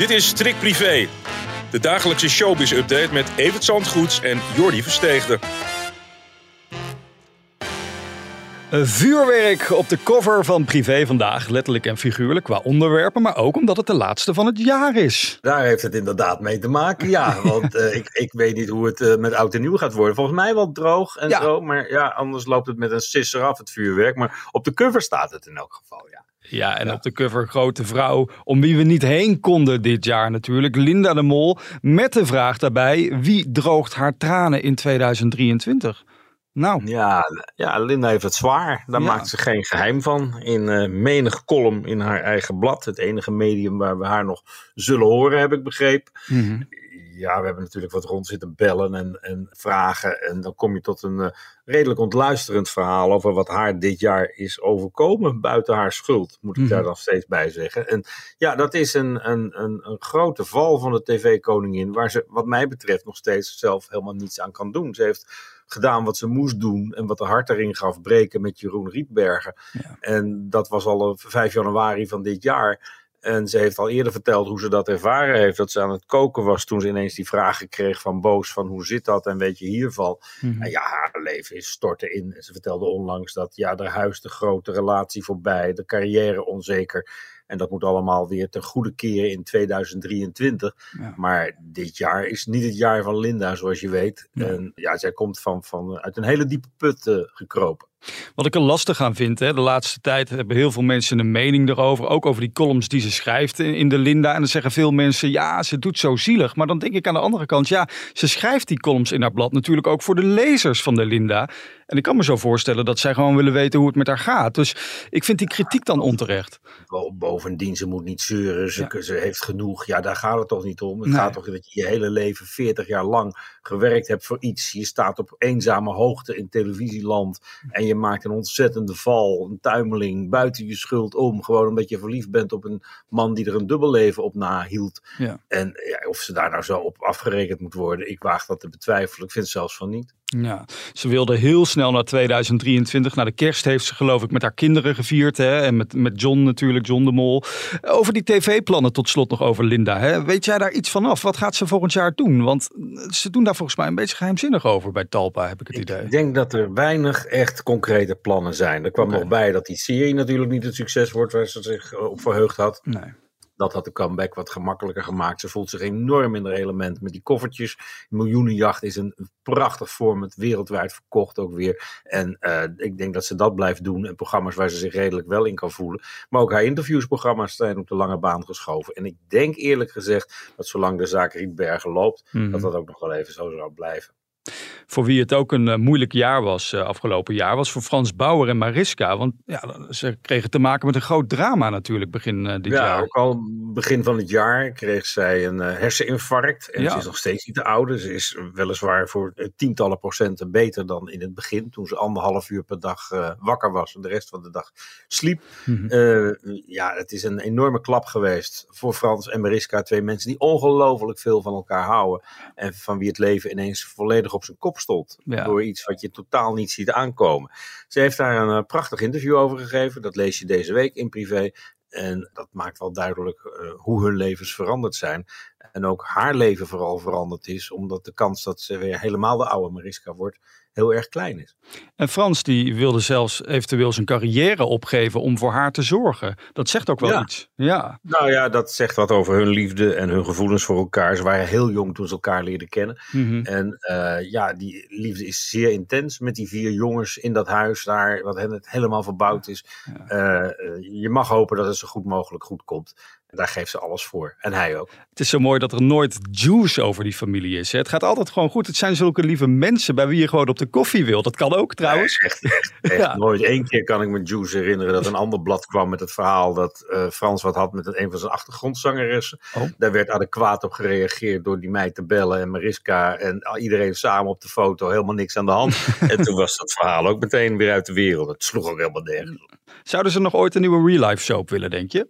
Dit is Trick Privé, de dagelijkse showbiz-update met Evert Zandgoeds en Jordi Versteegde. Een vuurwerk op de cover van Privé vandaag, letterlijk en figuurlijk qua onderwerpen, maar ook omdat het de laatste van het jaar is. Daar heeft het inderdaad mee te maken, ja. Want uh, ik, ik weet niet hoe het uh, met oud en nieuw gaat worden. Volgens mij wel droog en Ja. zo, maar ja, anders loopt het met een sisser af, het vuurwerk. Maar op de cover staat het in elk geval, ja. Ja, en op de cover grote vrouw, om wie we niet heen konden dit jaar natuurlijk, Linda de Mol, met de vraag daarbij, wie droogt haar tranen in 2023? Nou, Ja, ja, Linda heeft het zwaar. Daar Ja. maakt ze geen geheim van. In eh menig column in haar eigen blad. Het enige medium waar we haar nog zullen horen, heb ik begrepen. mhm. Ja, we hebben natuurlijk wat rond zitten bellen en, en vragen. En dan kom je tot een eh, redelijk ontluisterend verhaal over wat haar dit jaar is overkomen. Buiten haar schuld, moet ik Mhm. daar dan steeds bij zeggen. En ja, dat is een, een, een, een grote val van de tv-koningin. Waar ze, wat mij betreft, nog steeds zelf helemaal niets aan kan doen. Ze heeft gedaan wat ze moest doen en wat de hart erin gaf breken met Jeroen Rietbergen. Ja. En dat was al op 5 januari van dit jaar. En ze heeft al eerder verteld hoe ze dat ervaren heeft. Dat ze aan het koken was toen ze ineens die vragen kreeg van Boos van hoe zit dat en weet je hiervan. Mhm. En ja, haar leven is storten in. En ze vertelde onlangs dat ja, haar huis de grote relatie voorbij, de carrière onzeker. En dat moet allemaal weer ten goede keren in 2023. Ja. Maar dit jaar is niet het jaar van Linda, zoals je weet. En ja, zij komt van, van, uit een hele diepe put eh, gekropen. Wat ik er lastig aan vind, hè, de laatste tijd hebben heel veel mensen een mening erover. Ook over die columns die ze schrijft in de Linda. En dan zeggen veel mensen, ja, ze doet zo zielig. Maar dan denk ik aan de andere kant, ja, ze schrijft die columns in haar blad natuurlijk ook voor de lezers van de Linda. En ik kan me zo voorstellen dat zij gewoon willen weten hoe het met haar gaat. Dus ik vind die kritiek dan onterecht. Bo- Bovendien, ze moet niet zeuren, ze, ze heeft genoeg. Ja, daar gaat het toch niet om. Het Nee. gaat toch dat je je hele leven, 40 jaar lang, gewerkt hebt voor iets. Je staat op eenzame hoogte in televisieland en je maakt een ontzettende val, een tuimeling, buiten je schuld om. Gewoon omdat je verliefd bent op een man die er een dubbelleven op nahield. Ja. En ja, of ze daar nou zo op afgerekend moet worden, ik waag dat te betwijfelen. Ik vind het zelfs van niet. Ja, ze wilde heel snel naar 2023. Na de kerst heeft ze geloof ik met haar kinderen gevierd. Hè? En met, met John natuurlijk, John de Mol. Over die tv-plannen tot slot nog over Linda. Hè? Weet jij daar iets van af? Wat gaat ze volgend jaar doen? Want ze doen daar volgens mij een beetje geheimzinnig over bij Talpa, heb ik het idee. Ik denk dat er weinig echt concrete plannen zijn. Er kwam nog bij dat die serie natuurlijk niet het succes wordt waar ze zich eh, op verheugd had. Nee. Dat had de comeback wat gemakkelijker gemaakt. Ze voelt zich enorm in haar element met die koffertjes. Miljoenenjacht is een prachtig format, wereldwijd verkocht ook weer. En eh, ik denk dat ze dat blijft doen. En programma's waar ze zich redelijk wel in kan voelen. Maar ook haar interviewsprogramma's zijn op de lange baan geschoven. En ik denk eerlijk gezegd dat zolang de zaak Rietbergen loopt, Mhm. dat dat ook nog wel even zo zou blijven. Voor wie het ook een eh, moeilijk jaar was eh, afgelopen jaar, was voor Frans Bauer en Mariska. Want ja, ze kregen te maken met een groot drama natuurlijk begin eh, dit ja, jaar. ook al begin van het jaar kreeg zij een herseninfarct. En Ja. ze is nog steeds niet te oude. Ze is weliswaar voor tientallen procenten beter dan in het begin. Toen ze anderhalf uur per dag wakker was en de rest van de dag sliep. Mhm. Ja, het is een enorme klap geweest voor Frans en Mariska. Twee mensen die ongelooflijk veel van elkaar houden. En van wie het leven ineens volledig op zijn kop stond. Ja. Door iets wat je totaal niet ziet aankomen. Ze heeft daar een eh, prachtig interview over gegeven. Dat lees je deze week in privé. En dat maakt wel duidelijk eh, hoe hun levens veranderd zijn. En ook haar leven vooral veranderd is. Omdat de kans dat ze weer helemaal de oude Mariska wordt heel erg klein is. En Frans die wilde zelfs eventueel zijn carrière opgeven om voor haar te zorgen. Dat zegt ook wel Ja. iets. Ja, Nou ja, dat zegt wat over hun liefde en hun gevoelens voor elkaar. Ze waren heel jong toen ze elkaar leerden kennen. Mhm. En eh, ja, die liefde is zeer intens met die vier jongens in dat huis daar, wat hen het helemaal verbouwd is. Ja. Eh, eh, je mag hopen dat het zo goed mogelijk goed komt. En daar geeft ze alles voor. En hij ook. Het is zo mooi dat er nooit juice over die familie is. Hè? Het gaat altijd gewoon goed. Het zijn zulke lieve mensen bij wie je gewoon op de koffie wil. Dat kan ook trouwens. Echt, echt, echt Ja. nooit. Eén keer kan ik me Juice herinneren dat een ander blad kwam met het verhaal dat eh, Frans wat had met een, een van zijn achtergrondzangeressen. Oh. Daar werd adequaat op gereageerd door die meid te bellen en Mariska en iedereen samen op de foto. Helemaal niks aan de hand. en toen was dat verhaal ook meteen weer uit de wereld. Het sloeg ook helemaal nergens op. Zouden ze nog ooit een nieuwe real life soap willen, denk je?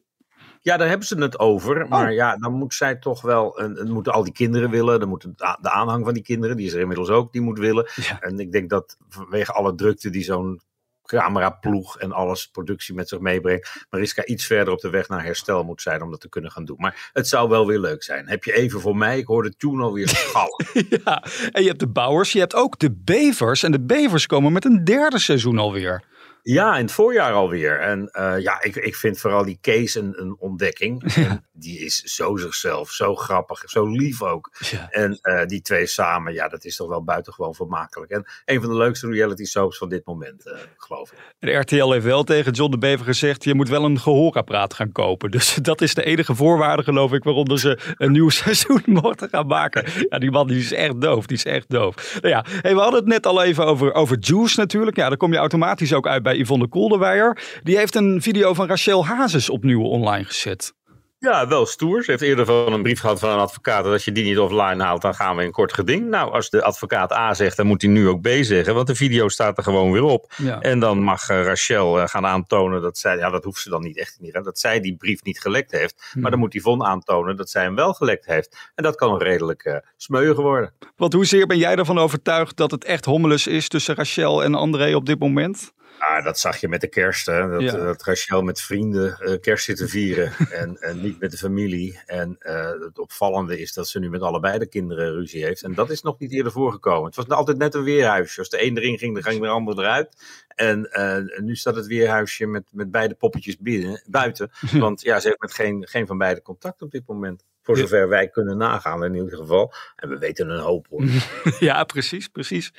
Ja, daar hebben ze het over. Maar Oh. ja, dan moet zij toch wel. Een, een- moeten al die kinderen willen. Dan moet de, aanhang van die kinderen, die is er inmiddels ook, die moet willen. Ja. En ik denk dat vanwege alle drukte die zo'n cameraploeg en alles productie met zich meebrengt. Mariska iets verder op de weg naar herstel moet zijn om dat te kunnen gaan doen. Maar het zou wel weer leuk zijn. Heb je even voor mij? Ik hoor de tune alweer schallen. ja, en je hebt de bouwers, je hebt ook de bevers. En de bevers komen met een derde seizoen alweer. Ja, in het voorjaar alweer. En uh, ja, ik, ik vind vooral die Kees een, een ontdekking. Ja. Die is zo zichzelf, zo grappig, zo lief ook. Ja. En uh, die twee samen, ja, dat is toch wel buitengewoon vermakelijk. En een van de leukste reality soaps van dit moment, uh, geloof ik. De RTL heeft wel tegen John de Bever gezegd, je moet wel een gehoorapparaat gaan kopen. Dus dat is de enige voorwaarde, geloof ik, waaronder ze een nieuw seizoen mochten gaan maken. Ja, die man die is echt doof, die is echt doof. Nou ja, hey, we hadden het net al even over, over Juice natuurlijk. Ja, daar kom je automatisch ook uit bij Yvonne Kolderweijer. Die heeft een video van Rachel Hazes opnieuw online gezet. Ja, wel stoer. Ze heeft eerder van een brief gehad van een advocaat dat als je die niet offline haalt, dan gaan we in kort geding. Nou, als de advocaat A zegt, dan moet hij nu ook B zeggen, want de video staat er gewoon weer op. Ja. En dan mag uh, Rachel uh, gaan aantonen dat zij, ja, dat hoeft ze dan niet echt niet, hè, dat zij die brief niet gelekt heeft. Hmm. Maar dan moet Yvonne aantonen dat zij hem wel gelekt heeft. En dat kan nog redelijk uh, smeugen worden. Want hoezeer ben jij ervan overtuigd dat het echt hommeles is tussen Rachel en André op dit moment? Ah, dat zag je met de kerst. Hè? Dat, ja. dat Rachel met vrienden uh, kerst zit te vieren en, en, niet met de familie. En uh, het opvallende is dat ze nu met allebei de kinderen ruzie heeft. En dat is nog niet eerder voorgekomen. Het was altijd net een weerhuisje. Als de een erin ging, dan ging de ander eruit. En uh, nu staat het weerhuisje met, met beide poppetjes binnen, buiten. Want ja, ze heeft met geen, geen van beide contact op dit moment. Voor zover wij kunnen nagaan in ieder geval. En we weten een hoop hoor. Ja, precies, precies.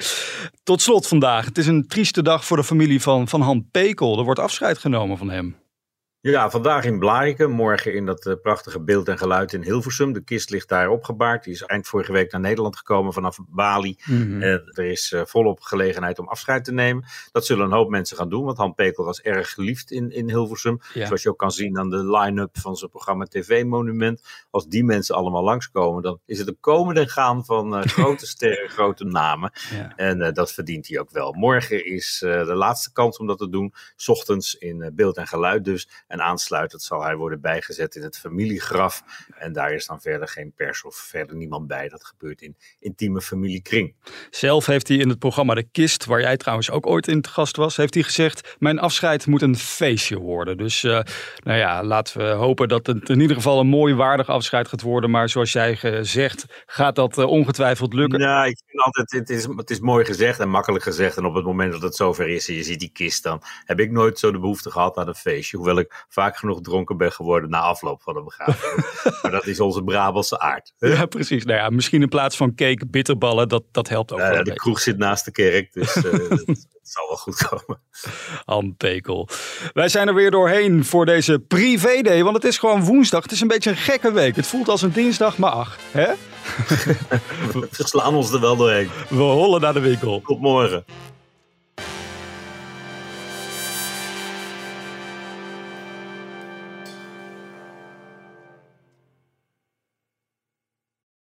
Tot slot vandaag. Het is een trieste dag voor de familie van, van Han Pekel. Er wordt afscheid genomen van hem. Ja, vandaag in Blariken, morgen in dat uh, prachtige beeld en geluid in Hilversum. De kist ligt daar opgebaard. Die is eind vorige week naar Nederland gekomen vanaf Bali. Mm -hmm. er is uh, volop gelegenheid om afscheid te nemen. Dat zullen een hoop mensen gaan doen, want Han Pekel was erg geliefd in, in Hilversum. Ja. Zoals je ook kan zien aan de line-up van zijn programma TV Monument. Als die mensen allemaal langskomen, dan is het een komen en gaan van grote sterren, grote namen. Ja. En dat verdient hij ook wel. Morgen is de laatste kans om dat te doen. 's Ochtends in beeld en geluid dus. En aansluitend zal hij worden bijgezet in het familiegraf. En daar is dan verder geen pers of verder niemand bij. Dat gebeurt in intieme familiekring. Zelf heeft hij in het programma De Kist, waar jij trouwens ook ooit in te gast was, heeft hij gezegd: Mijn afscheid moet een feestje worden. Dus uh, nou ja, laten we hopen dat het in ieder geval een mooi, waardig afscheid gaat worden. Maar zoals jij gezegd, gaat dat uh, ongetwijfeld lukken. Ja, ik vind altijd, het is, het is mooi gezegd en makkelijk gezegd. En op het moment dat het zover is en je ziet die kist, dan heb ik nooit zo de behoefte gehad aan een feestje. Hoewel ik vaak genoeg dronken ben geworden na afloop van de begrafenis. maar dat is onze Brabantse aard. Ja, precies. Nou ja, misschien in plaats van cake, bitterballen, dat, dat helpt ook uh, wel. De beetje. kroeg zit naast de kerk, dus uh, het zal wel goed komen. Han Pekel. Wij zijn er weer doorheen voor deze privé-day, want het is gewoon woensdag. Het is een beetje een gekke week. Het voelt als een dinsdag, maar ach, hè? We slaan ons er wel doorheen. We hollen naar de winkel. Tot morgen.